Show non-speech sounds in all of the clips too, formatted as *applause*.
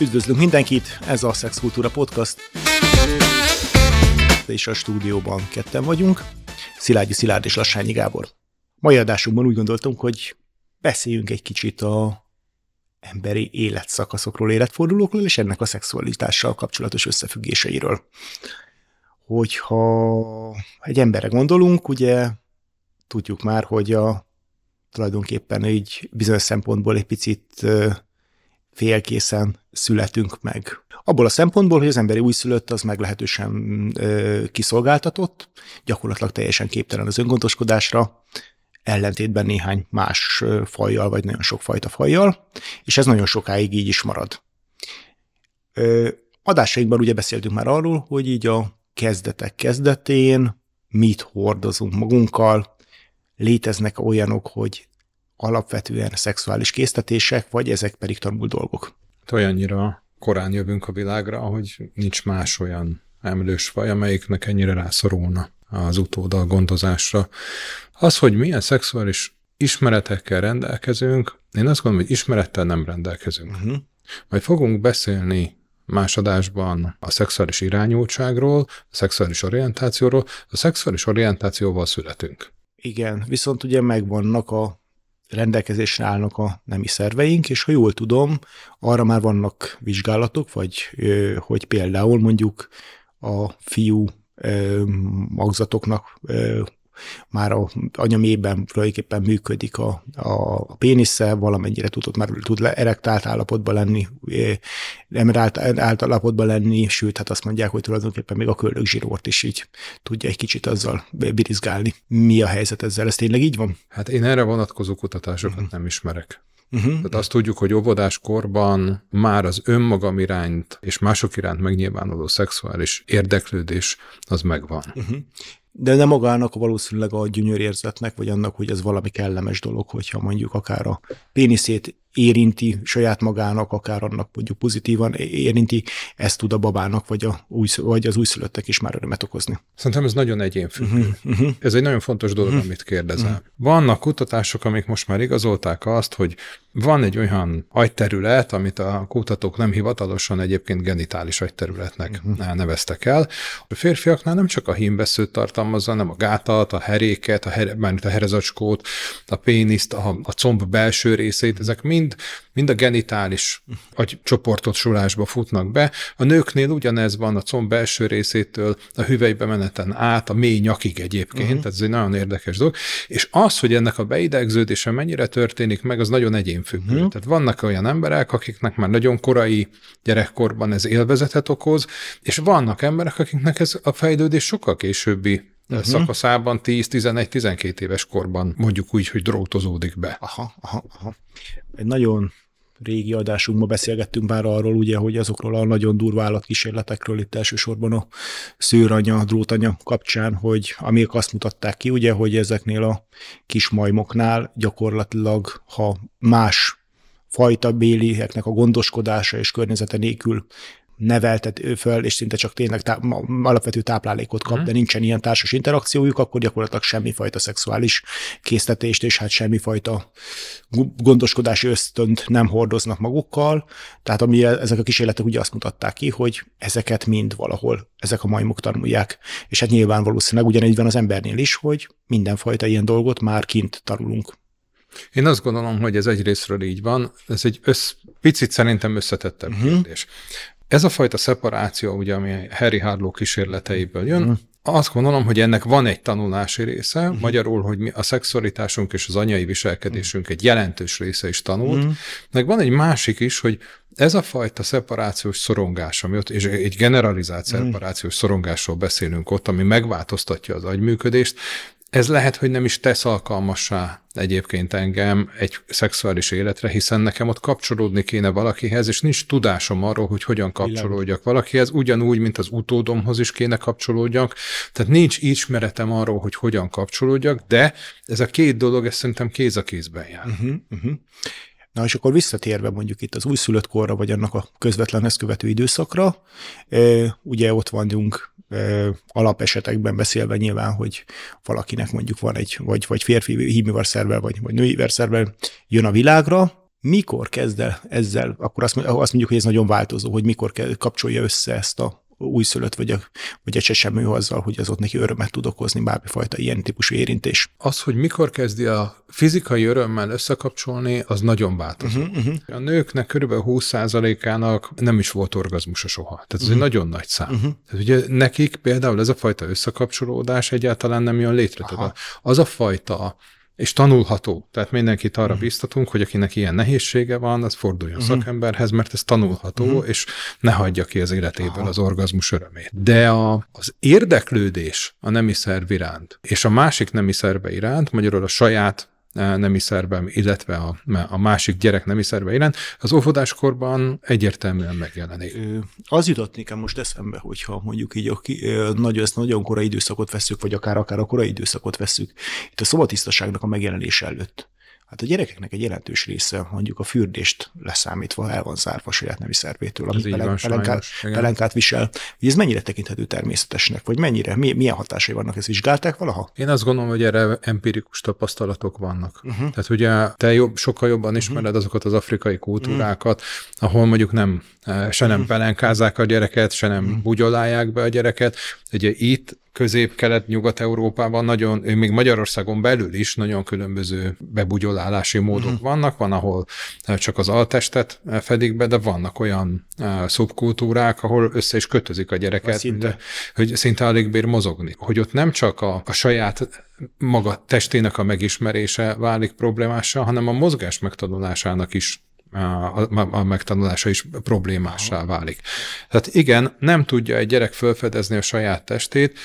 Üdvözlünk mindenkit, ez a Sex Kultúra Podcast. És a stúdióban ketten vagyunk, Szilágyi Szilárd és Lassányi Gábor. Mai adásunkban úgy gondoltunk, hogy beszéljünk egy kicsit a emberi életszakaszokról, életfordulókról, és ennek a szexualitással kapcsolatos összefüggéseiről. Hogyha egy emberre gondolunk, ugye tudjuk már, hogy a tulajdonképpen így bizonyos szempontból egy picit félkészen születünk meg. Abból a szempontból, hogy az emberi újszülött az meglehetősen ö, kiszolgáltatott, gyakorlatilag teljesen képtelen az öngondoskodásra, ellentétben néhány más fajjal, vagy nagyon sok fajta fajjal, és ez nagyon sokáig így is marad. Ö, adásainkban ugye beszéltünk már arról, hogy így a kezdetek kezdetén mit hordozunk magunkkal, léteznek olyanok, hogy alapvetően szexuális késztetések, vagy ezek pedig tanult dolgok. Hát olyannyira korán jövünk a világra, hogy nincs más olyan emlős faj, amelyiknek ennyire rászorulna az utódal gondozásra. Az, hogy milyen szexuális ismeretekkel rendelkezünk, én azt gondolom, hogy ismerettel nem rendelkezünk. Uh-huh. Majd fogunk beszélni más adásban a szexuális irányultságról, a szexuális orientációról. A szexuális orientációval születünk. Igen, viszont ugye megvannak a rendelkezésre állnak a nemi szerveink, és ha jól tudom, arra már vannak vizsgálatok, vagy hogy például mondjuk a fiú magzatoknak már a anyamében tulajdonképpen működik a, a pénisze, valamennyire tudott már tud erektált állapotban lenni, emerált állapotban lenni, sőt, hát azt mondják, hogy tulajdonképpen még a köldögzsírót is így tudja egy kicsit azzal birizgálni. Mi a helyzet ezzel? Ez tényleg így van? Hát én erre vonatkozó kutatásokat uh-huh. nem ismerek. Uh-huh. Tehát azt tudjuk, hogy óvodás korban már az önmagam irányt és mások iránt megnyilvánuló szexuális érdeklődés az megvan. Uh-huh de nem magának valószínűleg a gyönyörérzetnek, vagy annak, hogy ez valami kellemes dolog, hogyha mondjuk akár a péniszét érinti saját magának, akár annak mondjuk pozitívan érinti, ezt tud a babának, vagy, a új, vagy az újszülöttek is már örömet okozni. Szerintem ez nagyon egyénfüggő. Uh-huh, uh-huh. Ez egy nagyon fontos dolog, uh-huh. amit kérdezel. Uh-huh. Vannak kutatások, amik most már igazolták azt, hogy van egy olyan agyterület, amit a kutatók nem hivatalosan egyébként genitális agyterületnek uh-huh. neveztek el. A férfiaknál nem csak a hímbeszőt tartalmazza, hanem a gátat, a heréket, a, here, a herezacskót, a péniszt, a, a comb belső részét, ezek mind mind, mind a genitális sorásba futnak be. A nőknél ugyanez van a comb belső részétől a hüvelybe meneten át, a mély nyakig egyébként, uh-huh. tehát ez egy nagyon érdekes dolog. És az, hogy ennek a beidegződése mennyire történik meg, az nagyon egyénfüggő. Uh-huh. Tehát vannak olyan emberek, akiknek már nagyon korai gyerekkorban ez élvezetet okoz, és vannak emberek, akiknek ez a fejlődés sokkal későbbi uh-huh. szakaszában 10-11-12 éves korban mondjuk úgy, hogy drótozódik be. Aha, aha, aha. Egy nagyon régi adásunkban beszélgettünk már arról, ugye, hogy azokról a nagyon durva állatkísérletekről itt elsősorban a szőranya, drótanya kapcsán, hogy amik azt mutatták ki, ugye, hogy ezeknél a kis majmoknál gyakorlatilag, ha más fajta bélieknek a gondoskodása és környezete nélkül neveltet föl, és szinte csak tényleg tá- alapvető táplálékot kap, mm. de nincsen ilyen társas interakciójuk, akkor gyakorlatilag semmifajta szexuális késztetést, és hát semmifajta gondoskodási ösztönt nem hordoznak magukkal. Tehát ami ezek a kísérletek ugye azt mutatták ki, hogy ezeket mind valahol ezek a majmok tanulják. És hát nyilván valószínűleg ugyanígy van az embernél is, hogy mindenfajta ilyen dolgot már kint tanulunk. Én azt gondolom, hogy ez egyrésztről így van, ez egy össz, picit szerintem összetettebb uh-huh. kérdés. Ez a fajta szeparáció, ugye, ami Harry Harlow kísérleteiből jön, uh-huh. azt gondolom, hogy ennek van egy tanulási része, uh-huh. magyarul, hogy mi a szexualitásunk és az anyai viselkedésünk uh-huh. egy jelentős része is tanult, uh-huh. meg van egy másik is, hogy ez a fajta szeparációs szorongás, ami ott, és egy generalizált szeparációs szorongásról beszélünk ott, ami megváltoztatja az agyműködést, ez lehet, hogy nem is tesz alkalmassá egyébként engem egy szexuális életre, hiszen nekem ott kapcsolódni kéne valakihez, és nincs tudásom arról, hogy hogyan kapcsolódjak valakihez, ugyanúgy, mint az utódomhoz is kéne kapcsolódjak, tehát nincs ismeretem arról, hogy hogyan kapcsolódjak, de ez a két dolog, ez szerintem kéz a kézben jár. Uh-huh, uh-huh. Na és akkor visszatérve mondjuk itt az újszülött korra, vagy annak a közvetlen ezt követő időszakra, ugye ott vagyunk alapesetekben beszélve nyilván, hogy valakinek mondjuk van egy, vagy, vagy férfi hímivarszervel, vagy, vagy női verszervel jön a világra, mikor kezd el ezzel, akkor azt, azt mondjuk, hogy ez nagyon változó, hogy mikor kapcsolja össze ezt a újszülött vagy, a, vagy a csesemő azzal, hogy az ott neki örömet tud okozni bármifajta ilyen típusú érintés. Az, hogy mikor kezdi a fizikai örömmel összekapcsolni, az nagyon változó. Uh-huh, uh-huh. A nőknek kb. 20%-ának nem is volt orgazmusa soha. Tehát ez uh-huh. egy nagyon nagy szám. Uh-huh. Tehát ugye nekik például ez a fajta összekapcsolódás egyáltalán nem jön létre. Tehát az a fajta és tanulható. Tehát mindenkit arra uh-huh. biztatunk, hogy akinek ilyen nehézsége van, az forduljon uh-huh. szakemberhez, mert ez tanulható, uh-huh. és ne hagyja ki az életéből Aha. az orgazmus örömét. De a, az érdeklődés a nemi szerv iránt, és a másik nemi szerve iránt, magyarul a saját nemi szervem, illetve a, a másik gyerek nemi szerve iránt, az óvodáskorban egyértelműen megjelenik. Az jutott nekem most eszembe, hogyha mondjuk így a, nagyon, ezt nagyon korai időszakot veszük, vagy akár akár a korai időszakot veszük, itt a szobatisztaságnak a megjelenése előtt Hát a gyerekeknek egy jelentős része mondjuk a fürdést leszámítva el van zárva a saját nemi szervétől, ami pelen, van, pelenkát, pelenkát visel. Hogy ez mennyire tekinthető természetesnek, vagy mennyire, milyen hatásai vannak, ezt vizsgálták valaha? Én azt gondolom, hogy erre empirikus tapasztalatok vannak. Uh-huh. Tehát ugye te jobb, sokkal jobban mhm. ismered uh-huh. azokat az afrikai kultúrákat, uh-huh. ahol mondjuk nem, eh, se nem uh-huh. pelenkázzák a gyereket, se nem uh-huh. bugyolálják be a gyereket. Ugye itt közép-kelet-nyugat-európában nagyon, még Magyarországon belül is nagyon különböző bebugyolálási módok uh-huh. vannak. Van, ahol csak az altestet fedik be, de vannak olyan szubkultúrák, ahol össze is kötözik a gyereket, szinte. De, hogy szinte alig bír mozogni. Hogy ott nem csak a, a saját maga testének a megismerése válik problémással, hanem a mozgás megtanulásának is a, a megtanulása is problémássá válik. Tehát igen, nem tudja egy gyerek felfedezni a saját testét,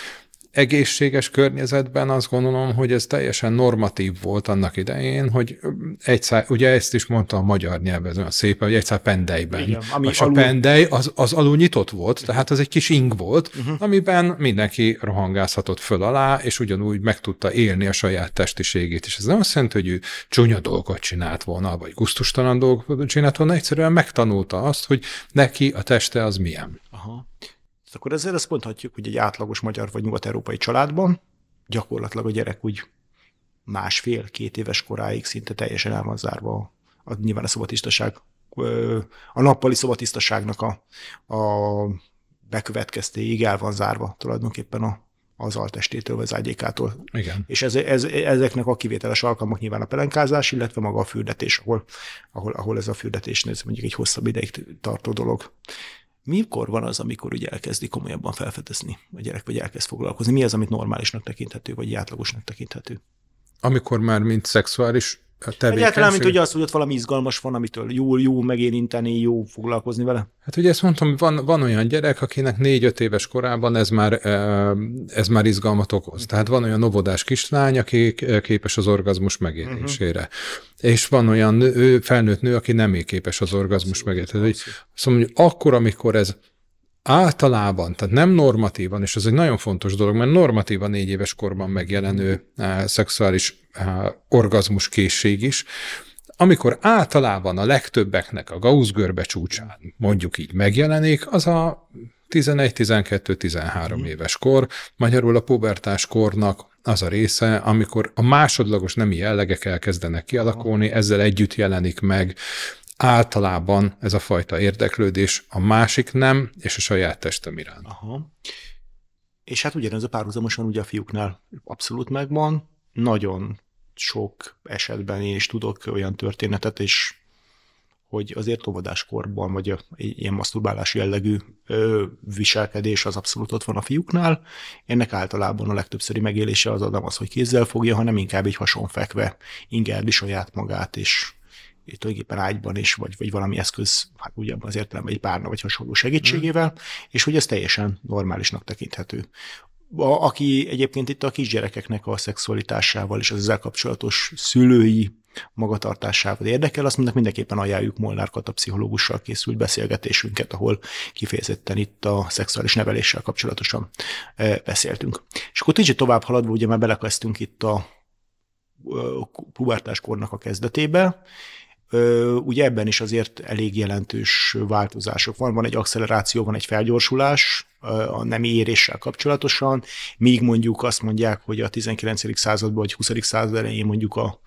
egészséges környezetben azt gondolom, hogy ez teljesen normatív volt annak idején, hogy egyszer, ugye ezt is mondta a magyar nyelven, olyan szépen, hogy egyszer pendelyben. Igen, ami és alul... a pendely az, az alul nyitott volt, tehát az egy kis ing volt, uh-huh. amiben mindenki rohangázhatott föl alá, és ugyanúgy meg tudta élni a saját testiségét. És ez nem azt jelenti, hogy ő csúnya dolgot csinált volna, vagy gusztustalan dolgot csinált volna, egyszerűen megtanulta azt, hogy neki a teste az milyen. Aha akkor ezzel azt mondhatjuk, hogy egy átlagos magyar vagy nyugat-európai családban gyakorlatilag a gyerek úgy másfél-két éves koráig szinte teljesen el van zárva a, a, nyilván a szobatisztaság, a nappali szobatisztaságnak a, a bekövetkeztéig el van zárva tulajdonképpen a, az altestétől, vagy az ágyékától. Igen. És ez, ez, ezeknek a kivételes alkalmak nyilván a pelenkázás, illetve maga a fürdetés, ahol, ahol, ahol ez a fürdetés ez mondjuk egy hosszabb ideig tartó dolog mikor van az, amikor ugye elkezdi komolyabban felfedezni a gyerek, vagy elkezd foglalkozni? Mi az, amit normálisnak tekinthető, vagy átlagosnak tekinthető? Amikor már mint szexuális. Egyáltalán, mint hogy az, hogy ott valami izgalmas van, amitől jó, jó megérinteni, jó foglalkozni vele. Hát ugye ezt mondtam, van, van olyan gyerek, akinek négy-öt éves korában ez már, ez már izgalmat okoz. Tehát van olyan novodás kislány, aki képes az orgazmus megélésére. Uh-huh. És van olyan nő, felnőtt nő, aki nem képes az orgazmus megélésére. Szóval hogy akkor, amikor ez általában, tehát nem normatívan, és ez egy nagyon fontos dolog, mert normatívan négy éves korban megjelenő uh, szexuális uh, orgazmus készség is, amikor általában a legtöbbeknek a Gauss görbe csúcsán mondjuk így megjelenik, az a 11-12-13 mm. éves kor, magyarul a pubertás kornak az a része, amikor a másodlagos nemi jellegek elkezdenek kialakulni, ezzel együtt jelenik meg általában ez a fajta érdeklődés a másik nem, és a saját testem iránt. Aha. És hát ugyanez a párhuzamosan ugye a fiúknál abszolút megvan, nagyon sok esetben én is tudok olyan történetet, és hogy azért óvodáskorban, vagy a, ilyen maszturbálás jellegű viselkedés az abszolút ott van a fiúknál. Ennek általában a legtöbbszöri megélése az nem az, hogy kézzel fogja, hanem inkább egy hasonfekve ingerli saját magát, és tulajdonképpen ágyban is, vagy, vagy valami eszköz, hát ugye az értelemben egy párna vagy hasonló segítségével, mm. és hogy ez teljesen normálisnak tekinthető. A, aki egyébként itt a kisgyerekeknek a szexualitásával és az ezzel kapcsolatos szülői magatartásával érdekel, azt mindenképpen ajánljuk Molnár Kata pszichológussal készült beszélgetésünket, ahol kifejezetten itt a szexuális neveléssel kapcsolatosan e, beszéltünk. És akkor kicsit tovább haladva, ugye már belekezdtünk itt a pubertáskornak a kezdetébe, Ugye ebben is azért elég jelentős változások van. Van egy acceleráció, van egy felgyorsulás a nemi éréssel kapcsolatosan, míg mondjuk azt mondják, hogy a 19. században vagy 20. század elején mondjuk a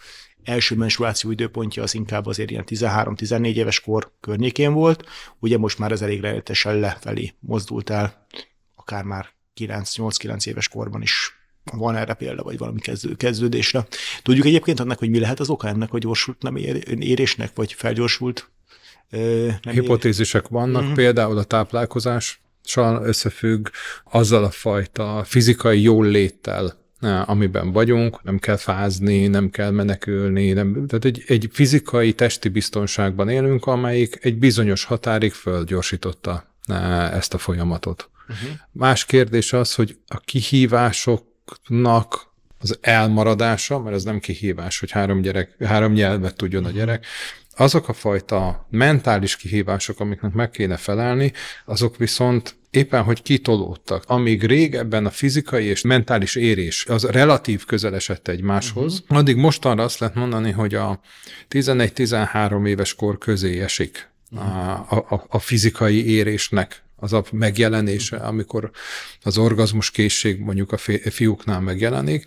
első menstruáció időpontja az inkább azért ilyen 13-14 éves kor környékén volt, ugye most már ez elég rendetesen lefelé mozdult el, akár már 9-8-9 éves korban is van erre példa, vagy valami kezdő, kezdődésre. Tudjuk egyébként annak, hogy mi lehet az oka ennek a gyorsult nem ér, érésnek, vagy felgyorsult nem Hipotézisek ér... vannak, uh-huh. például a táplálkozás összefügg azzal a fajta fizikai jól léttel, amiben vagyunk, nem kell fázni, nem kell menekülni, nem, tehát egy, egy fizikai, testi biztonságban élünk, amelyik egy bizonyos határig földgyorsította ezt a folyamatot. Uh-huh. Más kérdés az, hogy a kihívásoknak az elmaradása, mert ez nem kihívás, hogy három, gyerek, három nyelvet tudjon a gyerek, azok a fajta mentális kihívások, amiknek meg kéne felelni, azok viszont éppen, hogy kitolódtak. Amíg régebben a fizikai és mentális érés az relatív közel esett egymáshoz, uh-huh. addig mostanra azt lehet mondani, hogy a 11-13 éves kor közé esik uh-huh. a, a, a fizikai érésnek az a megjelenése, amikor az orgazmus készség mondjuk a fiúknál megjelenik,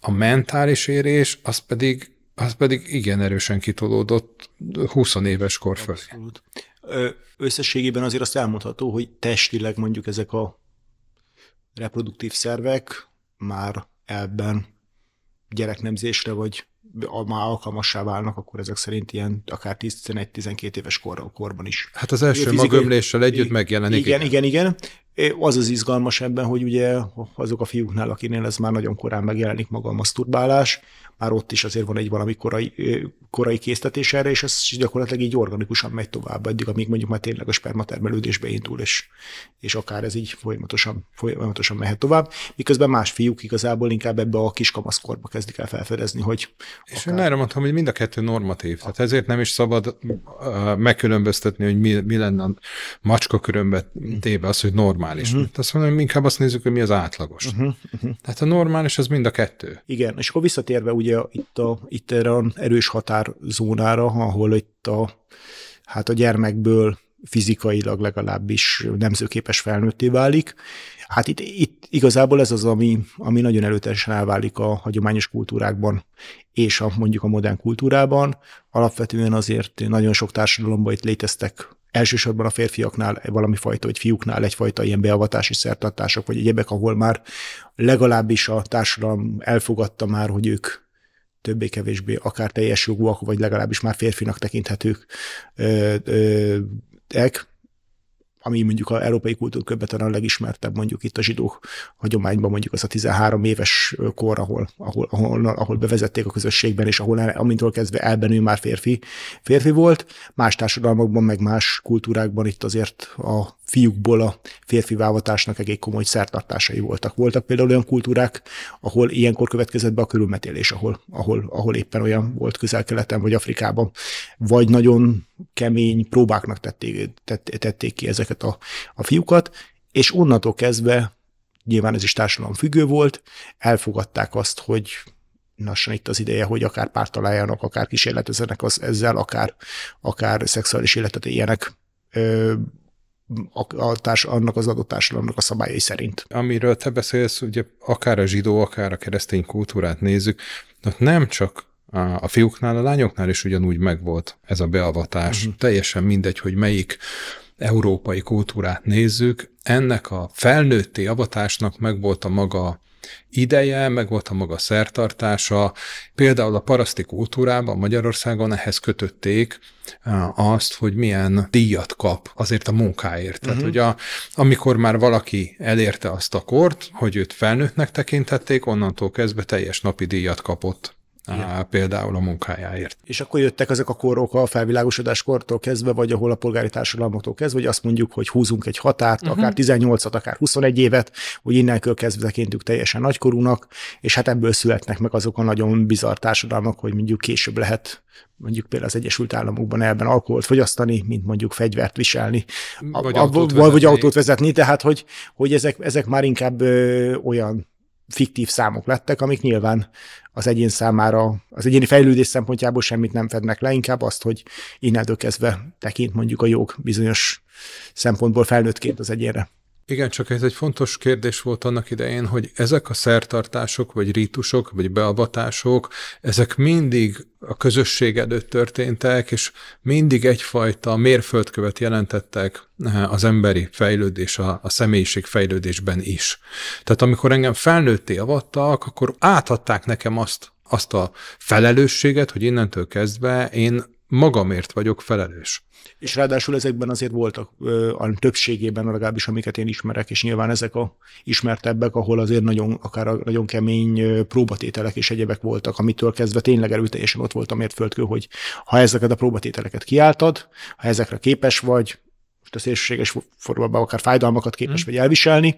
a mentális érés az pedig az pedig igen erősen kitolódott 20 éves kor. Abszolút. Összességében azért azt elmondható, hogy testileg mondjuk ezek a reproduktív szervek már ebben gyereknemzésre, vagy már alkalmassá válnak, akkor ezek szerint ilyen akár 10-11-12 éves kor, korban is. Hát az első fizikai... magömléssel együtt megjelenik. Igen, igen, igen. Az az izgalmas ebben, hogy ugye azok a fiúknál, akinél ez már nagyon korán megjelenik maga a maszturbálás, már ott is azért van egy valami korai, korai késztetés erre, és ez gyakorlatilag így organikusan megy tovább, eddig, amíg mondjuk már tényleg a spermatermelődésbe indul, és, és akár ez így folyamatosan, folyamatosan mehet tovább, miközben más fiúk igazából inkább ebbe a kiskamaszkorba kezdik el felfedezni, hogy... És akár... én erre mondtam, hogy mind a kettő normatív, tehát ezért nem is szabad megkülönböztetni, hogy mi, mi lenne a macska körömbe téve az, hogy normális. Uh-huh. Tehát azt mondom, inkább azt nézzük, hogy mi az átlagos. Uh-huh. Uh-huh. Tehát a normális az mind a kettő. Igen, és akkor visszatérve ugye itt, a, itt erre a erős határzónára, ahol itt a, hát a gyermekből fizikailag legalábbis nemzőképes felnőtté válik. Hát itt, itt igazából ez az, ami, ami nagyon előteljesen elválik a hagyományos kultúrákban és a, mondjuk a modern kultúrában. Alapvetően azért nagyon sok társadalomban itt léteztek elsősorban a férfiaknál valami fajta, vagy fiúknál egyfajta ilyen beavatási szertartások, vagy egyebek, ahol már legalábbis a társadalom elfogadta már, hogy ők többé-kevésbé akár teljes jogúak, vagy legalábbis már férfinak tekinthetők ö, ö, ami mondjuk a európai kultúrkörben talán a legismertebb, mondjuk itt a zsidó hagyományban mondjuk az a 13 éves kor, ahol, ahol, ahol, ahol bevezették a közösségben, és ahol amintől kezdve elbenő már férfi, férfi volt. Más társadalmakban, meg más kultúrákban itt azért a fiúkból a férfi vávatásnak egész komoly szertartásai voltak. Voltak például olyan kultúrák, ahol ilyenkor következett be a körülmetélés, ahol, ahol, ahol éppen olyan volt közel-keleten vagy Afrikában, vagy nagyon kemény próbáknak tették, tették ki ezeket a, a fiúkat, és onnantól kezdve, nyilván ez is társadalom függő volt, elfogadták azt, hogy lassan itt az ideje, hogy akár párt találjanak, akár kísérletezenek az, ezzel, akár, akár szexuális életet éljenek a, a társ, annak az adott társadalomnak a szabályai szerint. Amiről te beszélsz, ugye akár a zsidó, akár a keresztény kultúrát nézzük, nem csak a fiúknál, a lányoknál is ugyanúgy megvolt ez a beavatás. Uh-huh. Teljesen mindegy, hogy melyik európai kultúrát nézzük, ennek a felnőtti avatásnak megvolt a maga ideje, meg volt a maga szertartása. Például a paraszti kultúrában Magyarországon ehhez kötötték azt, hogy milyen díjat kap azért a munkáért. Uh-huh. Tehát, mhm. hogy a, amikor már valaki elérte azt a kort, hogy őt felnőttnek tekintették, onnantól kezdve teljes napi díjat kapott igen. például a munkájáért. És akkor jöttek ezek a korok a felvilágosodás kortól kezdve, vagy ahol a polgári társadalmaktól kezdve, hogy azt mondjuk, hogy húzunk egy határt, uh-huh. akár 18-at, akár 21 évet, hogy innentől kezdve tekintjük teljesen nagykorúnak, és hát ebből születnek meg azok a nagyon bizarr társadalmak, hogy mondjuk később lehet mondjuk például az Egyesült Államokban elben alkoholt fogyasztani, mint mondjuk fegyvert viselni, vagy, a, autót, vezetni. vagy autót vezetni, tehát hogy, hogy ezek, ezek már inkább ö, olyan fiktív számok lettek, amik nyilván az egyén számára, az egyéni fejlődés szempontjából semmit nem fednek le, inkább azt, hogy innentől kezdve tekint mondjuk a jog bizonyos szempontból felnőttként az egyénre. Igen, csak ez egy fontos kérdés volt annak idején, hogy ezek a szertartások, vagy rítusok, vagy beavatások, ezek mindig a közösség előtt történtek, és mindig egyfajta mérföldkövet jelentettek eh, az emberi fejlődés, a, a személyiség fejlődésben is. Tehát amikor engem felnőtté avattak, akkor átadták nekem azt, azt a felelősséget, hogy innentől kezdve én magamért vagyok felelős. És ráadásul ezekben azért voltak a többségében, legalábbis amiket én ismerek, és nyilván ezek a ismertebbek, ahol azért nagyon, akár a nagyon kemény próbatételek és egyebek voltak, amitől kezdve tényleg erőteljesen ott volt a mérföldkő, hogy ha ezeket a próbatételeket kiáltad, ha ezekre képes vagy, most a szélsőséges formában akár fájdalmakat képes hmm. vagy elviselni,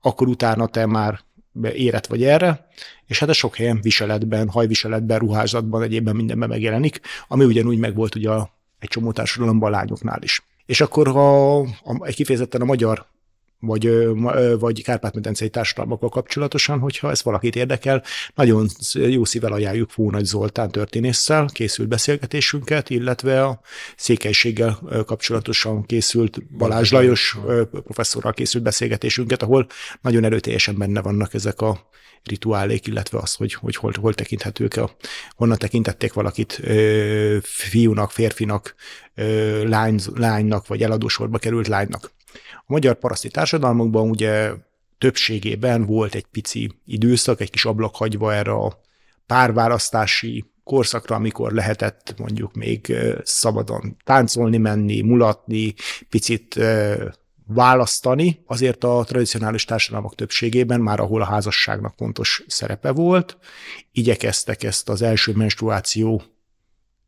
akkor utána te már érett vagy erre, és hát a sok helyen viseletben, hajviseletben, ruházatban, egyébben mindenben megjelenik, ami ugyanúgy megvolt ugye egy csomó társadalomban a lányoknál is. És akkor, ha egy kifejezetten a magyar vagy, vagy kárpát-medencei társadalmakkal kapcsolatosan, hogyha ez valakit érdekel, nagyon jó szível ajánljuk Fónagy Zoltán történésszel készült beszélgetésünket, illetve a székelységgel kapcsolatosan készült Balázs Lajos professzorral készült beszélgetésünket, ahol nagyon erőteljesen benne vannak ezek a rituálék, illetve az, hogy, hogy hol, hol tekinthetők, a, honnan tekintették valakit ö, fiúnak, férfinak, ö, lány, lánynak, vagy eladósorba került lánynak. A magyar paraszti társadalmakban ugye többségében volt egy pici időszak, egy kis ablak hagyva erre a párválasztási korszakra, amikor lehetett mondjuk még szabadon táncolni, menni, mulatni, picit választani, azért a tradicionális társadalmak többségében, már ahol a házasságnak fontos szerepe volt, igyekeztek ezt az első menstruáció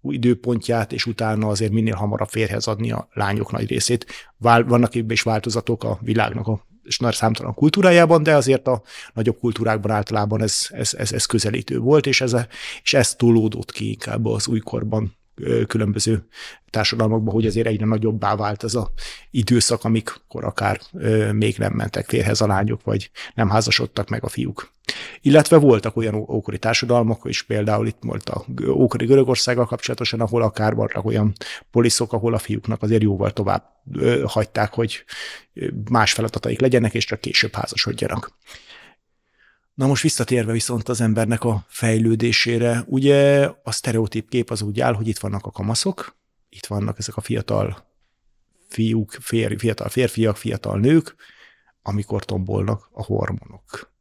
időpontját, és utána azért minél hamarabb férhez adni a lányok nagy részét. Vannak ebben is változatok a világnak a és nagy számtalan kultúrájában, de azért a nagyobb kultúrákban általában ez, ez, ez, ez közelítő volt, és ez, és ez tolódott ki inkább az újkorban különböző társadalmakban, hogy azért egyre nagyobbá vált ez a időszak, amikor akár még nem mentek férhez a lányok, vagy nem házasodtak meg a fiúk. Illetve voltak olyan ókori társadalmak, és például itt volt a ókori Görögországgal kapcsolatosan, ahol akár voltak olyan poliszok, ahol a fiúknak azért jóval tovább hagyták, hogy más feladataik legyenek, és csak később házasodjanak. Na most visszatérve viszont az embernek a fejlődésére, ugye a sztereotíp kép az úgy áll, hogy itt vannak a kamaszok, itt vannak ezek a fiatal fiúk, fér, fiatal férfiak, fiatal nők, amikor tombolnak a hormonok,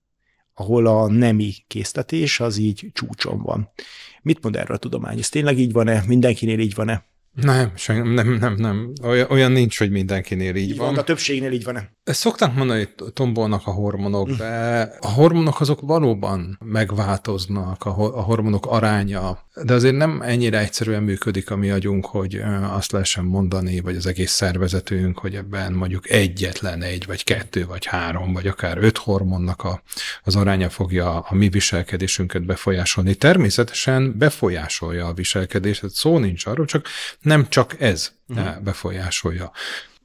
ahol a nemi késztetés az így csúcson van. Mit mond erről a tudomány? Ez tényleg így van-e? Mindenkinél így van-e? Nem, nem, nem, nem. Olyan, olyan nincs, hogy mindenkinél így, így van. van. A többségnél így van-e? Ezt szokták mondani, hogy tombolnak a hormonok, de a hormonok azok valóban megváltoznak, a hormonok aránya, de azért nem ennyire egyszerűen működik a mi agyunk, hogy azt lehessen mondani, vagy az egész szervezetünk, hogy ebben mondjuk egyetlen egy, vagy kettő, vagy három, vagy akár öt hormonnak a, az aránya fogja a mi viselkedésünket befolyásolni. Természetesen befolyásolja a viselkedést, tehát szó nincs arról, csak nem csak ez uh-huh. befolyásolja.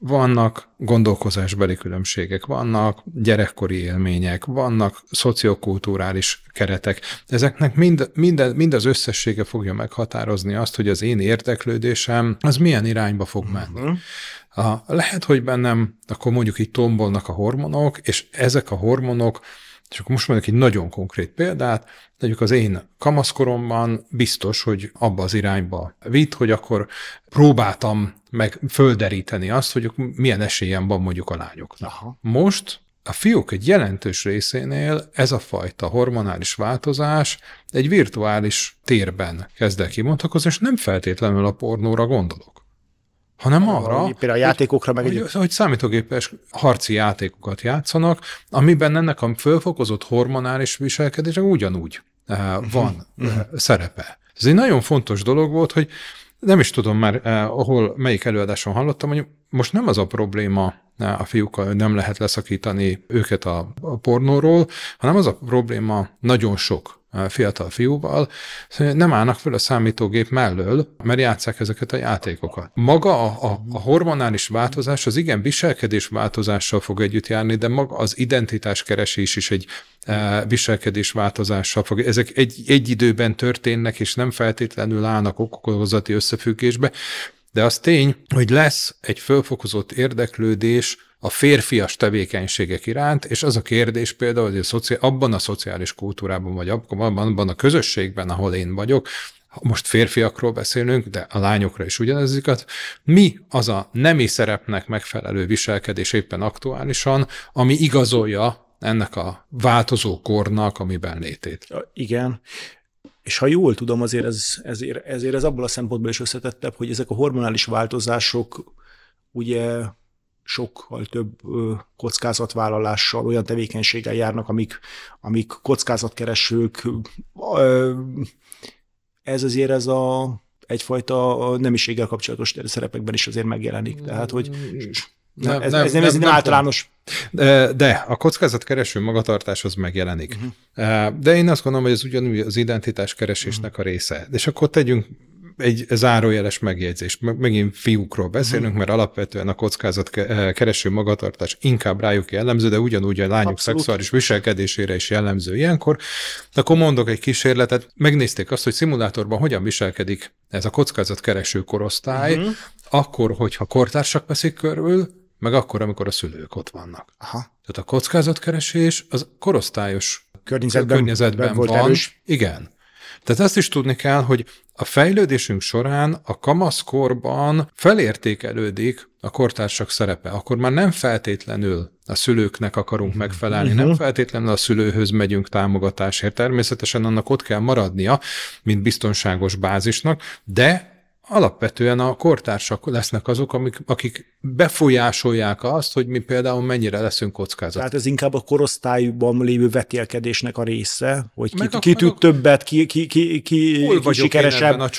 Vannak gondolkozásbeli különbségek, vannak gyerekkori élmények, vannak szociokulturális keretek. Ezeknek mind, mind, mind az összessége fogja meghatározni azt, hogy az én érdeklődésem az milyen irányba fog menni. Uh-huh. A, lehet, hogy bennem akkor mondjuk így tombolnak a hormonok, és ezek a hormonok és akkor most mondjuk egy nagyon konkrét példát, mondjuk az én kamaszkoromban biztos, hogy abba az irányba vitt, hogy akkor próbáltam meg földeríteni azt, hogy milyen esélyem van mondjuk a lányoknak. Aha. Most a fiúk egy jelentős részénél ez a fajta hormonális változás egy virtuális térben kezd el kimondhakozni, és nem feltétlenül a pornóra gondolok hanem arra, például a játékokra meg hogy, egy... hogy számítógépes harci játékokat játszanak, amiben ennek a fölfokozott hormonális viselkedése ugyanúgy uh, van uh, szerepe. Ez egy nagyon fontos dolog volt, hogy nem is tudom már, uh, ahol melyik előadáson hallottam, hogy most nem az a probléma a fiúkkal, hogy nem lehet leszakítani őket a, a pornóról, hanem az a probléma nagyon sok fiatal fiúval, nem állnak fel a számítógép mellől, mert játszák ezeket a játékokat. Maga a, a, a hormonális változás az igen viselkedés változással fog együtt járni, de maga az identitás keresés is egy e, viselkedés változással fog. Ezek egy, egy időben történnek, és nem feltétlenül állnak okozati összefüggésbe, de az tény, hogy lesz egy fölfokozott érdeklődés a férfias tevékenységek iránt, és az a kérdés például, hogy a szoci- abban a szociális kultúrában, vagy abban, abban a közösségben, ahol én vagyok, most férfiakról beszélünk, de a lányokra is ugyanez igaz, mi az a nemi szerepnek megfelelő viselkedés éppen aktuálisan, ami igazolja ennek a változó kornak, amiben létét. Igen. És ha jól tudom, azért ez, ezért, ezért ez abból a szempontból is összetettebb, hogy ezek a hormonális változások ugye sokkal több kockázatvállalással, olyan tevékenységgel járnak, amik, amik kockázatkeresők. Ez azért ez a egyfajta nemiséggel kapcsolatos szerepekben is azért megjelenik. Tehát, hogy nem, ez, nem, ez nem, ez nem, nem általános. De, de a kockázatkereső magatartás az megjelenik. Uh-huh. De én azt gondolom, hogy ez ugyanúgy az identitás keresésnek uh-huh. a része. És akkor tegyünk egy zárójeles megjegyzés. Megint fiúkról beszélünk, uh-huh. mert alapvetően a kockázat kereső magatartás inkább rájuk jellemző, de ugyanúgy a lányok Abszolút. szexuális viselkedésére is jellemző ilyenkor. Akkor mondok egy kísérletet. Megnézték azt, hogy szimulátorban hogyan viselkedik ez a kockázat kereső korosztály, uh-huh. akkor, hogyha kortársak veszik körül, meg akkor, amikor a szülők ott vannak. Aha. Tehát a kockázatkeresés az korosztályos környezetben, környezetben volt van. Erős. Igen. Tehát ezt is tudni kell, hogy a fejlődésünk során a kamaszkorban felértékelődik a kortársak szerepe. Akkor már nem feltétlenül a szülőknek akarunk megfelelni, uh-huh. nem mhm. feltétlenül a szülőhöz megyünk támogatásért. Természetesen annak ott kell maradnia, mint biztonságos bázisnak, de alapvetően a kortársak lesznek azok, amik, akik befolyásolják azt, hogy mi például mennyire leszünk kockázat. Tehát ez inkább a korosztályban lévő vetélkedésnek a része, hogy ki, ki tud többet, ki, ki, ki, ki, ki sikeresebb, a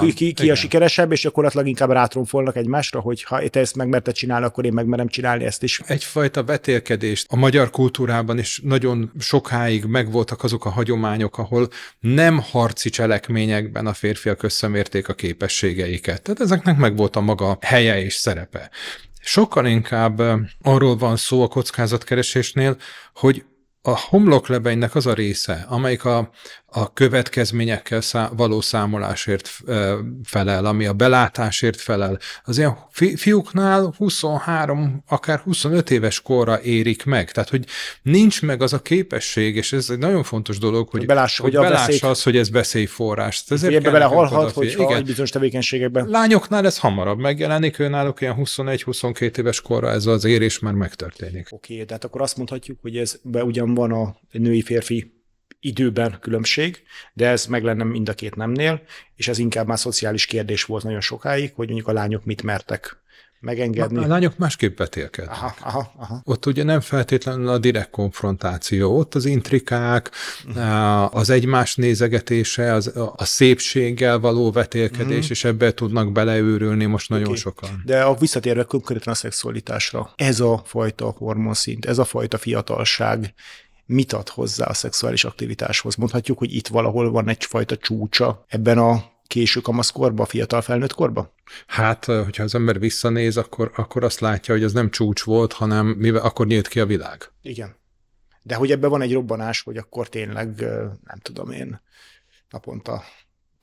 ki, ki, ki a sikeresebb, és gyakorlatilag inkább rátromfolnak egymásra, hogy ha te ezt megmerted csinálni, akkor én megmerem csinálni ezt is. Egyfajta vetélkedést. A magyar kultúrában is nagyon sokáig megvoltak azok a hagyományok, ahol nem harci cselekményekben a férfiak összemérték a képességeiket. Tehát ezeknek megvolt a maga helye és szerepe. Sokkal inkább arról van szó a kockázatkeresésnél, hogy a homloklebeinek az a része, amelyik a, a következményekkel szá, való számolásért felel, ami a belátásért felel, az ilyen fi, fiúknál 23, akár 25 éves korra érik meg. Tehát, hogy nincs meg az a képesség, és ez egy nagyon fontos dolog, hogy, belássa, hogy, hogy belássa veszély... az, hogy ez veszélyforrás. Ezért ebbe belehalhat, hogy igen. bizonyos tevékenységekben. Lányoknál ez hamarabb megjelenik, náluk ilyen 21-22 éves korra ez az érés már megtörténik. Oké, okay, tehát akkor azt mondhatjuk, hogy ez be ugyan van a női-férfi időben különbség, de ez meg lenne mind a két nemnél, és ez inkább már szociális kérdés volt nagyon sokáig, hogy mondjuk a lányok mit mertek megengedni. A lányok másképp vetélkednek. Aha, aha, aha. Ott ugye nem feltétlenül a direkt konfrontáció, ott az intrikák, uh-huh. az egymás nézegetése, az, a szépséggel való vetélkedés, uh-huh. és ebbe tudnak beleőrülni most nagyon okay. sokan. De a visszatérve konkrétan a szexualitásra, ez a fajta hormonszint, ez a fajta fiatalság, mit ad hozzá a szexuális aktivitáshoz? Mondhatjuk, hogy itt valahol van egyfajta csúcsa ebben a késő kamaszkorba, fiatal felnőtt korba? Hát, hogyha az ember visszanéz, akkor, akkor azt látja, hogy az nem csúcs volt, hanem mivel akkor nyílt ki a világ. Igen. De hogy ebben van egy robbanás, hogy akkor tényleg, nem tudom én, naponta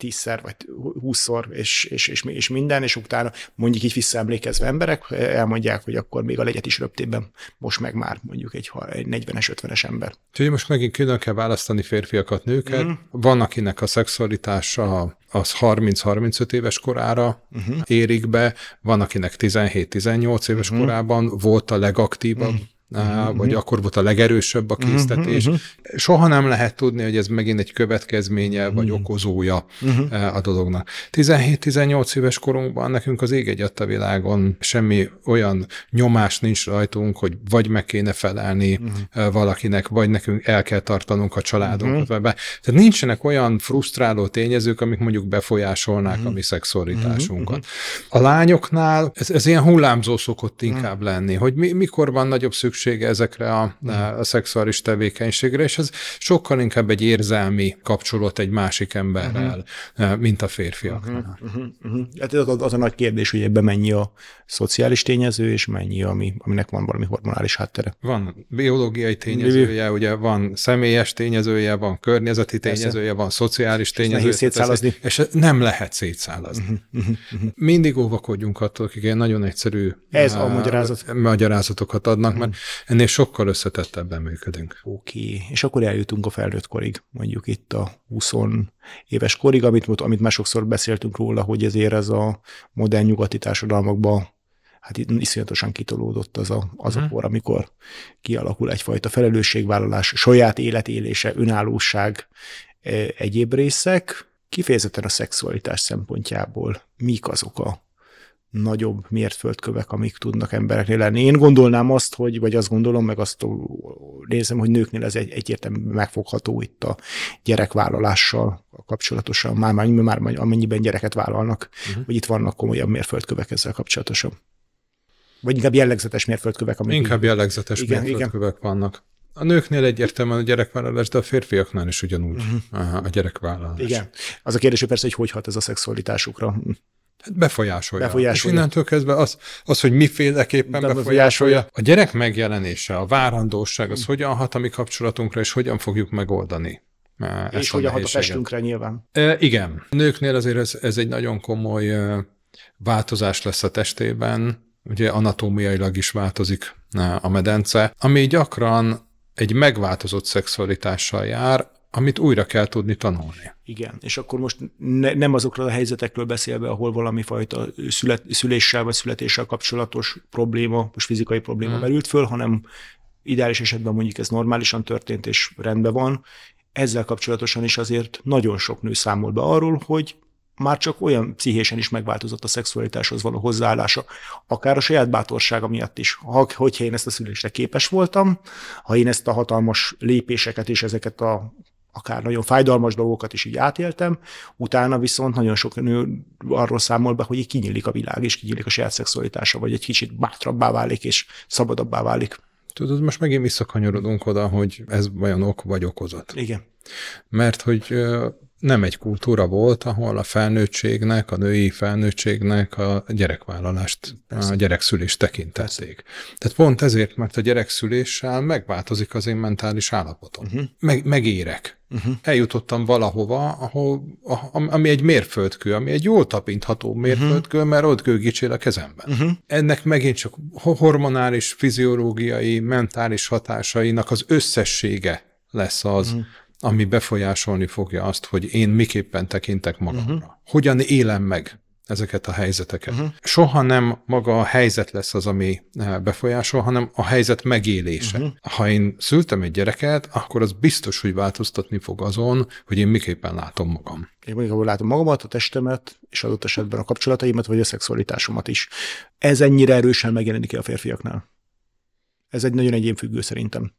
tízszer vagy húszszor, és, és, és, és minden, és utána mondjuk így visszaemlékezve emberek elmondják, hogy akkor még a legyet is röptében, most meg már mondjuk egy, egy 40-es, 50-es ember. Úgyhogy most megint külön kell választani férfiakat, nőket. Mm. Van, akinek a szexualitása az 30-35 éves korára uh-huh. érik be, van, akinek 17-18 éves uh-huh. korában volt a legaktívabb uh-huh uh-huh. vagy akkor volt a legerősebb a késztetés. Uh-huh. Soha nem lehet tudni, hogy ez megint egy következménye uh-huh. vagy okozója uh-huh. a dolognak. 17-18 éves korunkban nekünk az ég egy a világon semmi olyan nyomás nincs rajtunk, hogy vagy meg kéne felelni uh-huh. valakinek, vagy nekünk el kell tartanunk a családunkat. Be. Tehát nincsenek olyan frusztráló tényezők, amik mondjuk befolyásolnák uh-huh. a mi szexualitásunkat. Uh-huh. A lányoknál ez, ez ilyen hullámzó szokott inkább uh-huh. lenni, hogy mi, mikor van nagyobb szükség szüksége ezekre a, a szexuális tevékenységre, és ez sokkal inkább egy érzelmi kapcsolat egy másik emberrel, uh-huh. mint a férfiaknál. Uh-huh. Uh-huh. Hát az, az a nagy kérdés, hogy ebben mennyi a szociális tényező, és mennyi, ami, aminek van valami hormonális háttere. Van biológiai tényezője, ugye van személyes tényezője, van környezeti tényezője, Persze. van szociális tényezője. Nehéz szétszálazni. És nem lehet szétszálazni. Uh-huh. Uh-huh. Mindig óvakodjunk attól, akik ilyen nagyon egyszerű Ez a magyarázat. magyarázatokat adnak, mert ennél sokkal összetettebben működünk. Oké, okay. és akkor eljutunk a felnőtt korig, mondjuk itt a 20 éves korig, amit, amit már sokszor beszéltünk róla, hogy ezért ez a modern nyugati társadalmakban hát itt iszonyatosan kitolódott az a, az uh-huh. a kor, amikor kialakul egyfajta felelősségvállalás, saját életélése, önállóság, e, egyéb részek, kifejezetten a szexualitás szempontjából mik azok a nagyobb mértföldkövek, amik tudnak embereknél lenni. Én gondolnám azt, hogy, vagy azt gondolom, meg azt nézem, hogy nőknél ez egy, egyértelműen megfogható itt a gyerekvállalással kapcsolatosan, már, már, már amennyiben gyereket vállalnak, uh-huh. hogy itt vannak komolyabb mérföldkövek ezzel kapcsolatosan. Vagy inkább jellegzetes mérföldkövek. Amik inkább jellegzetes igen, mérföldkövek igen. vannak. A nőknél egyértelműen a gyerekvállalás, de a férfiaknál is ugyanúgy uh-huh. A gyerekvállalás. Igen. Az a kérdés, hogy persze, hogy hogy hat ez a szexualitásukra. Hát befolyásolja. befolyásolja. És innentől kezdve az, az hogy miféleképpen befolyásolja. befolyásolja. A gyerek megjelenése, a várandóság, az hogyan hat a mi kapcsolatunkra, és hogyan fogjuk megoldani. Ezt és hogyan hat a testünkre nyilván. E, igen. Nőknél azért ez, ez egy nagyon komoly változás lesz a testében, ugye anatómiailag is változik a medence, ami gyakran egy megváltozott szexualitással jár, amit újra kell tudni tanulni. Igen, és akkor most ne, nem azokról a helyzetekről beszélve, ahol valami fajta szület, szüléssel vagy születéssel kapcsolatos probléma, most fizikai probléma hmm. merült föl, hanem ideális esetben mondjuk ez normálisan történt és rendben van. Ezzel kapcsolatosan is azért nagyon sok nő számol be arról, hogy már csak olyan pszichésen is megváltozott a szexualitáshoz való hozzáállása, akár a saját bátorsága miatt is. Ha, hogyha én ezt a szülésre képes voltam, ha én ezt a hatalmas lépéseket és ezeket a akár nagyon fájdalmas dolgokat is így átéltem, utána viszont nagyon sok nő arról számol be, hogy így kinyílik a világ, és kinyílik a saját szexualitása, vagy egy kicsit bátrabbá válik, és szabadabbá válik. Tudod, most megint visszakanyarodunk oda, hogy ez vajon ok vagy okozat. Igen. Mert hogy nem egy kultúra volt, ahol a felnőttségnek, a női felnőttségnek a gyerekvállalást, a gyerekszülést tekintették. Tehát pont ezért, mert a gyerekszüléssel megváltozik az én mentális állapotom. Uh-huh. Meg, megérek. Uh-huh. Eljutottam valahova, ahol, ami egy mérföldkő, ami egy jól tapintható mérföldkő, uh-huh. mert ott gőgicsél a kezemben. Uh-huh. Ennek megint csak hormonális, fiziológiai, mentális hatásainak az összessége lesz az, uh-huh ami befolyásolni fogja azt, hogy én miképpen tekintek magamra. Uh-huh. Hogyan élem meg ezeket a helyzeteket. Uh-huh. Soha nem maga a helyzet lesz az, ami eh, befolyásol, hanem a helyzet megélése. Uh-huh. Ha én szültem egy gyereket, akkor az biztos, hogy változtatni fog azon, hogy én miképpen látom magam. Én mondjuk, ahol látom magamat, a testemet, és adott esetben a kapcsolataimat, vagy a szexualitásomat is. Ez ennyire erősen megjelenik a férfiaknál. Ez egy nagyon egyénfüggő szerintem.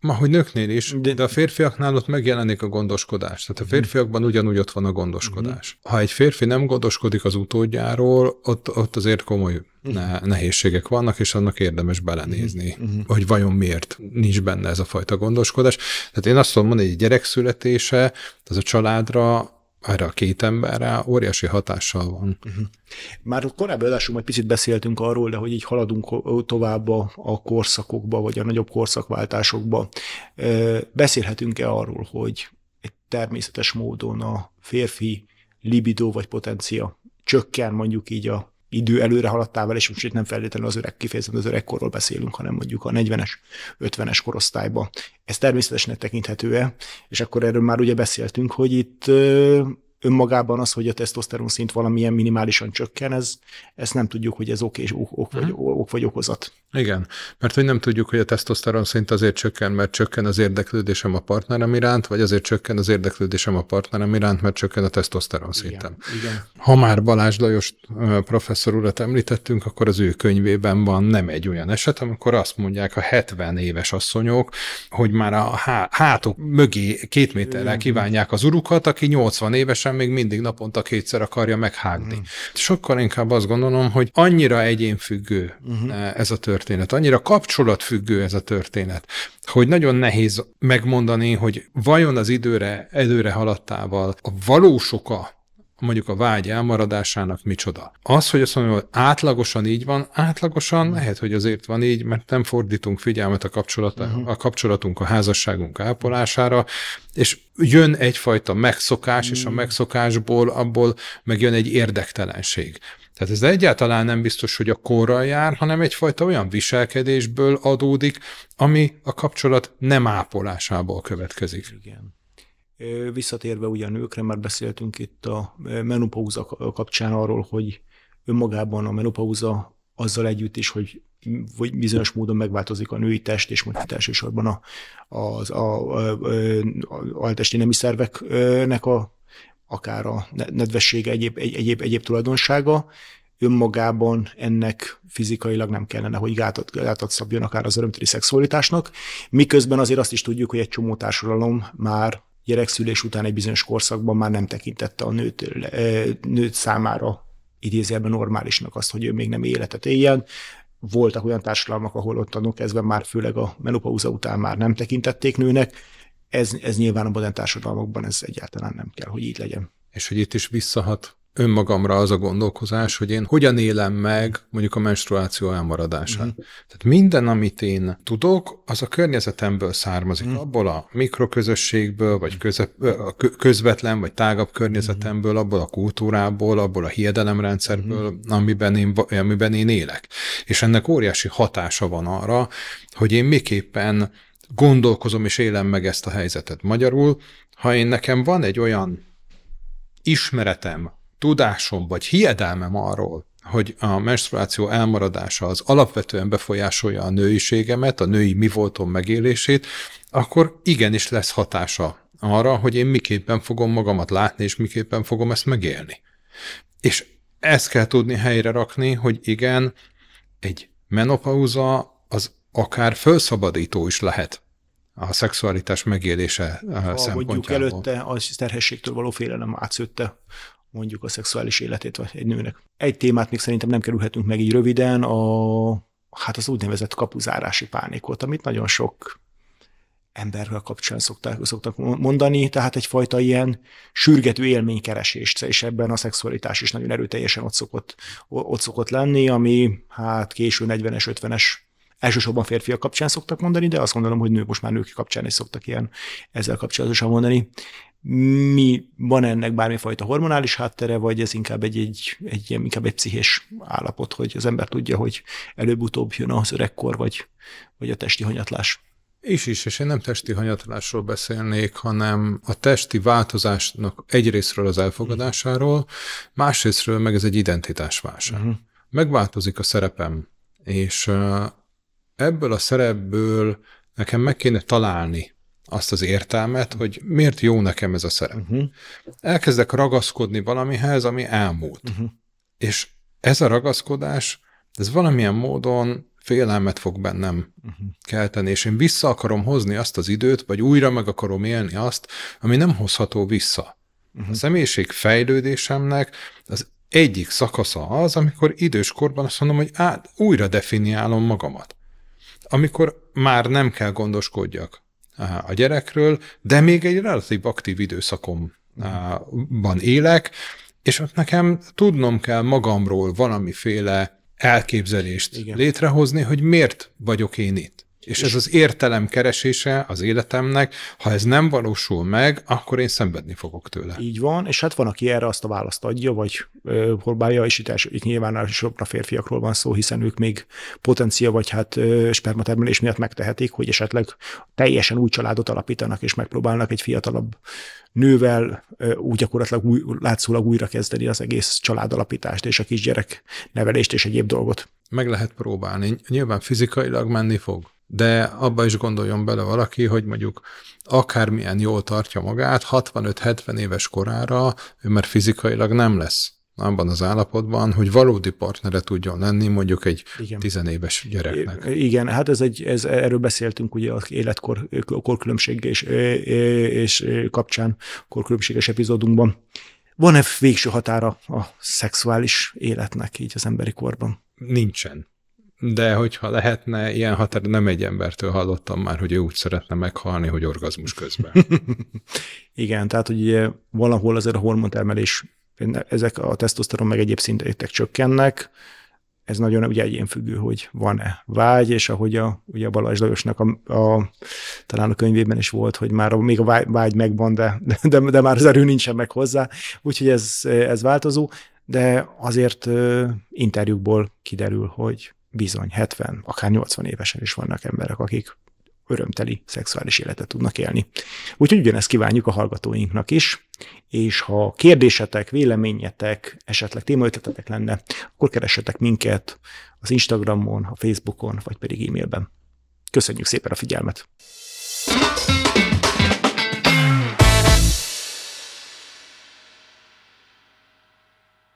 Ma, hogy nőknél is, de, de a férfiaknál ott megjelenik a gondoskodás. Tehát a mhm. férfiakban ugyanúgy ott van a gondoskodás. Uh-huh. Ha egy férfi nem gondoskodik az utódjáról, ott, ott azért komoly uh-huh. nehézségek vannak, és annak érdemes belenézni, uh-huh. hogy vajon miért nincs benne ez a fajta gondoskodás. Tehát én azt tudom mondani, hogy egy gyerek születése, az a családra erre a két emberre óriási hatással van. Uh-huh. Már korábbi adásunkban egy picit beszéltünk arról, de hogy így haladunk tovább a, korszakokba, vagy a nagyobb korszakváltásokba. Beszélhetünk-e arról, hogy egy természetes módon a férfi libido vagy potencia csökken mondjuk így a idő előre haladtával, és most itt nem feltétlenül az öreg, kifejezetten az öregkorról beszélünk, hanem mondjuk a 40-es, 50-es korosztályba. Ez természetesnek tekinthető-e? És akkor erről már ugye beszéltünk, hogy itt önmagában az, hogy a tesztoszteron szint valamilyen minimálisan csökken, ez, ezt nem tudjuk, hogy ez ok, és ok, ok, vagy, mhm. ok vagy okozat. Igen, mert hogy nem tudjuk, hogy a tesztoszteron szint azért csökken, mert csökken az érdeklődésem a partnerem iránt, vagy azért csökken az érdeklődésem a partnerem iránt, mert csökken a tesztoszteron szintem. Igen, igen. Ha már Balázs Lajos professzor urat említettünk, akkor az ő könyvében van nem egy olyan eset, amikor azt mondják a 70 éves asszonyok, hogy már a hátok mögé két méterrel kívánják az urukat, aki 80 éves, természetesen még mindig naponta kétszer akarja meghágni. Mm. Sokkal inkább azt gondolom, hogy annyira egyénfüggő uh-huh. ez a történet, annyira kapcsolatfüggő ez a történet, hogy nagyon nehéz megmondani, hogy vajon az időre, előre haladtával a valós oka mondjuk a vágy elmaradásának micsoda. Az, hogy azt mondom, hogy átlagosan így van, átlagosan lehet, hogy azért van így, mert nem fordítunk figyelmet a, kapcsolat, uh-huh. a kapcsolatunk, a házasságunk ápolására, és jön egyfajta megszokás, uh-huh. és a mhm. megszokásból abból megjön egy érdektelenség. Tehát ez egyáltalán nem biztos, hogy a korral jár, hanem egyfajta olyan viselkedésből adódik, ami a kapcsolat nem ápolásából következik. Igen. Visszatérve ugye a nőkre, már beszéltünk itt a menopauza kapcsán arról, hogy önmagában a menopauza azzal együtt is, hogy vagy bizonyos módon megváltozik a női test, és mondjuk elsősorban a, az a, a, a, a altesti nemi szerveknek a, akár a nedvessége, egyéb, egyéb, egyéb tulajdonsága, önmagában ennek fizikailag nem kellene, hogy gátat, gátat szabjon akár az örömteli szexualitásnak, miközben azért azt is tudjuk, hogy egy csomó társadalom már gyerekszülés után egy bizonyos korszakban már nem tekintette a nőt, nőt számára idézőjelben normálisnak azt, hogy ő még nem életet éljen. Voltak olyan társadalmak, ahol ott kezdve már főleg a menopauza után már nem tekintették nőnek. Ez, ez nyilván a modern társadalmakban ez egyáltalán nem kell, hogy így legyen. És hogy itt is visszahat önmagamra az a gondolkozás, hogy én hogyan élem meg mondjuk a menstruáció elmaradását. Mm. Tehát minden, amit én tudok, az a környezetemből származik, mm. abból a mikroközösségből, vagy közep, a közvetlen, vagy tágabb környezetemből, abból a kultúrából, abból a hiedelemrendszerből, mm. amiben, én, amiben én élek. És ennek óriási hatása van arra, hogy én miképpen gondolkozom és élem meg ezt a helyzetet. Magyarul, ha én nekem van egy olyan ismeretem, tudásom vagy hiedelmem arról, hogy a menstruáció elmaradása az alapvetően befolyásolja a nőiségemet, a női mi voltom megélését, akkor igenis lesz hatása arra, hogy én miképpen fogom magamat látni, és miképpen fogom ezt megélni. És ezt kell tudni helyre rakni, hogy igen, egy menopauza az akár felszabadító is lehet a szexualitás megélése ha szempontjából. mondjuk előtte a terhességtől való félelem átszőtte mondjuk a szexuális életét vagy egy nőnek. Egy témát még szerintem nem kerülhetünk meg így röviden, a, hát az úgynevezett kapuzárási pánikot, amit nagyon sok emberrel kapcsán szokták, szoktak mondani, tehát egyfajta ilyen sürgető élménykeresést, és ebben a szexualitás is nagyon erőteljesen ott szokott, ott szokott lenni, ami hát késő 40-es, 50-es elsősorban férfiak kapcsán szoktak mondani, de azt gondolom, hogy nők most már nők kapcsán is szoktak ilyen ezzel kapcsolatosan mondani mi van ennek bármifajta hormonális háttere, vagy ez inkább egy, egy, egy, inkább egy pszichés állapot, hogy az ember tudja, hogy előbb-utóbb jön az öregkor, vagy, vagy a testi hanyatlás. És is, és én nem testi hanyatlásról beszélnék, hanem a testi változásnak egyrésztről az elfogadásáról, másrésztről meg ez egy identitásválság. Uh-huh. Megváltozik a szerepem, és ebből a szerepből nekem meg kéne találni azt az értelmet, hogy miért jó nekem ez a szerep. Uh-huh. Elkezdek ragaszkodni valamihez, ami elmúlt. Uh-huh. És ez a ragaszkodás, ez valamilyen módon félelmet fog bennem uh-huh. kelteni, és én vissza akarom hozni azt az időt, vagy újra meg akarom élni azt, ami nem hozható vissza. Uh-huh. A személyiség fejlődésemnek az egyik szakasza az, amikor időskorban azt mondom, hogy át, újra definiálom magamat. Amikor már nem kell gondoskodjak a gyerekről, de még egy relatív aktív időszakomban élek, és ott nekem tudnom kell magamról valamiféle elképzelést Igen. létrehozni, hogy miért vagyok én itt. És ez az értelem keresése az életemnek, ha ez nem valósul meg, akkor én szenvedni fogok tőle. Így van, és hát van, aki erre azt a választ adja, vagy ö, próbálja, és itt, itt nyilván a férfiakról van szó, hiszen ők még potencia, vagy hát spermatermelés miatt megtehetik, hogy esetleg teljesen új családot alapítanak, és megpróbálnak egy fiatalabb nővel úgy gyakorlatilag új, látszólag újra kezdeni az egész családalapítást, és a kisgyerek nevelést, és egyéb dolgot. Meg lehet próbálni. Nyilván fizikailag menni fog de abba is gondoljon bele valaki, hogy mondjuk akármilyen jól tartja magát, 65-70 éves korára ő már fizikailag nem lesz abban az állapotban, hogy valódi partnere tudjon lenni mondjuk egy Igen. tizenéves gyereknek. Igen, hát ez egy, ez, erről beszéltünk ugye az életkor korkülönbség és, és kapcsán, korkülönbséges epizódunkban. van-e végső határa a szexuális életnek így az emberi korban? Nincsen. De hogyha lehetne, ilyen határ, nem egy embertől hallottam már, hogy ő úgy szeretne meghalni, hogy orgazmus közben. *laughs* Igen, tehát hogy valahol azért a hormontermelés, ezek a tesztoszteron meg egyéb szintek csökkennek, ez nagyon ugye egyénfüggő, hogy van-e vágy, és ahogy a, ugye a Balázs Lajosnak a, a, talán a könyvében is volt, hogy már a, még a vágy, vágy megvan, de, de, de már az erő nincsen meg hozzá, úgyhogy ez, ez változó, de azért interjúkból kiderül, hogy bizony 70, akár 80 évesen is vannak emberek, akik örömteli szexuális életet tudnak élni. Úgyhogy ugyanezt kívánjuk a hallgatóinknak is, és ha kérdésetek, véleményetek, esetleg témaötletetek lenne, akkor keressetek minket az Instagramon, a Facebookon, vagy pedig e-mailben. Köszönjük szépen a figyelmet!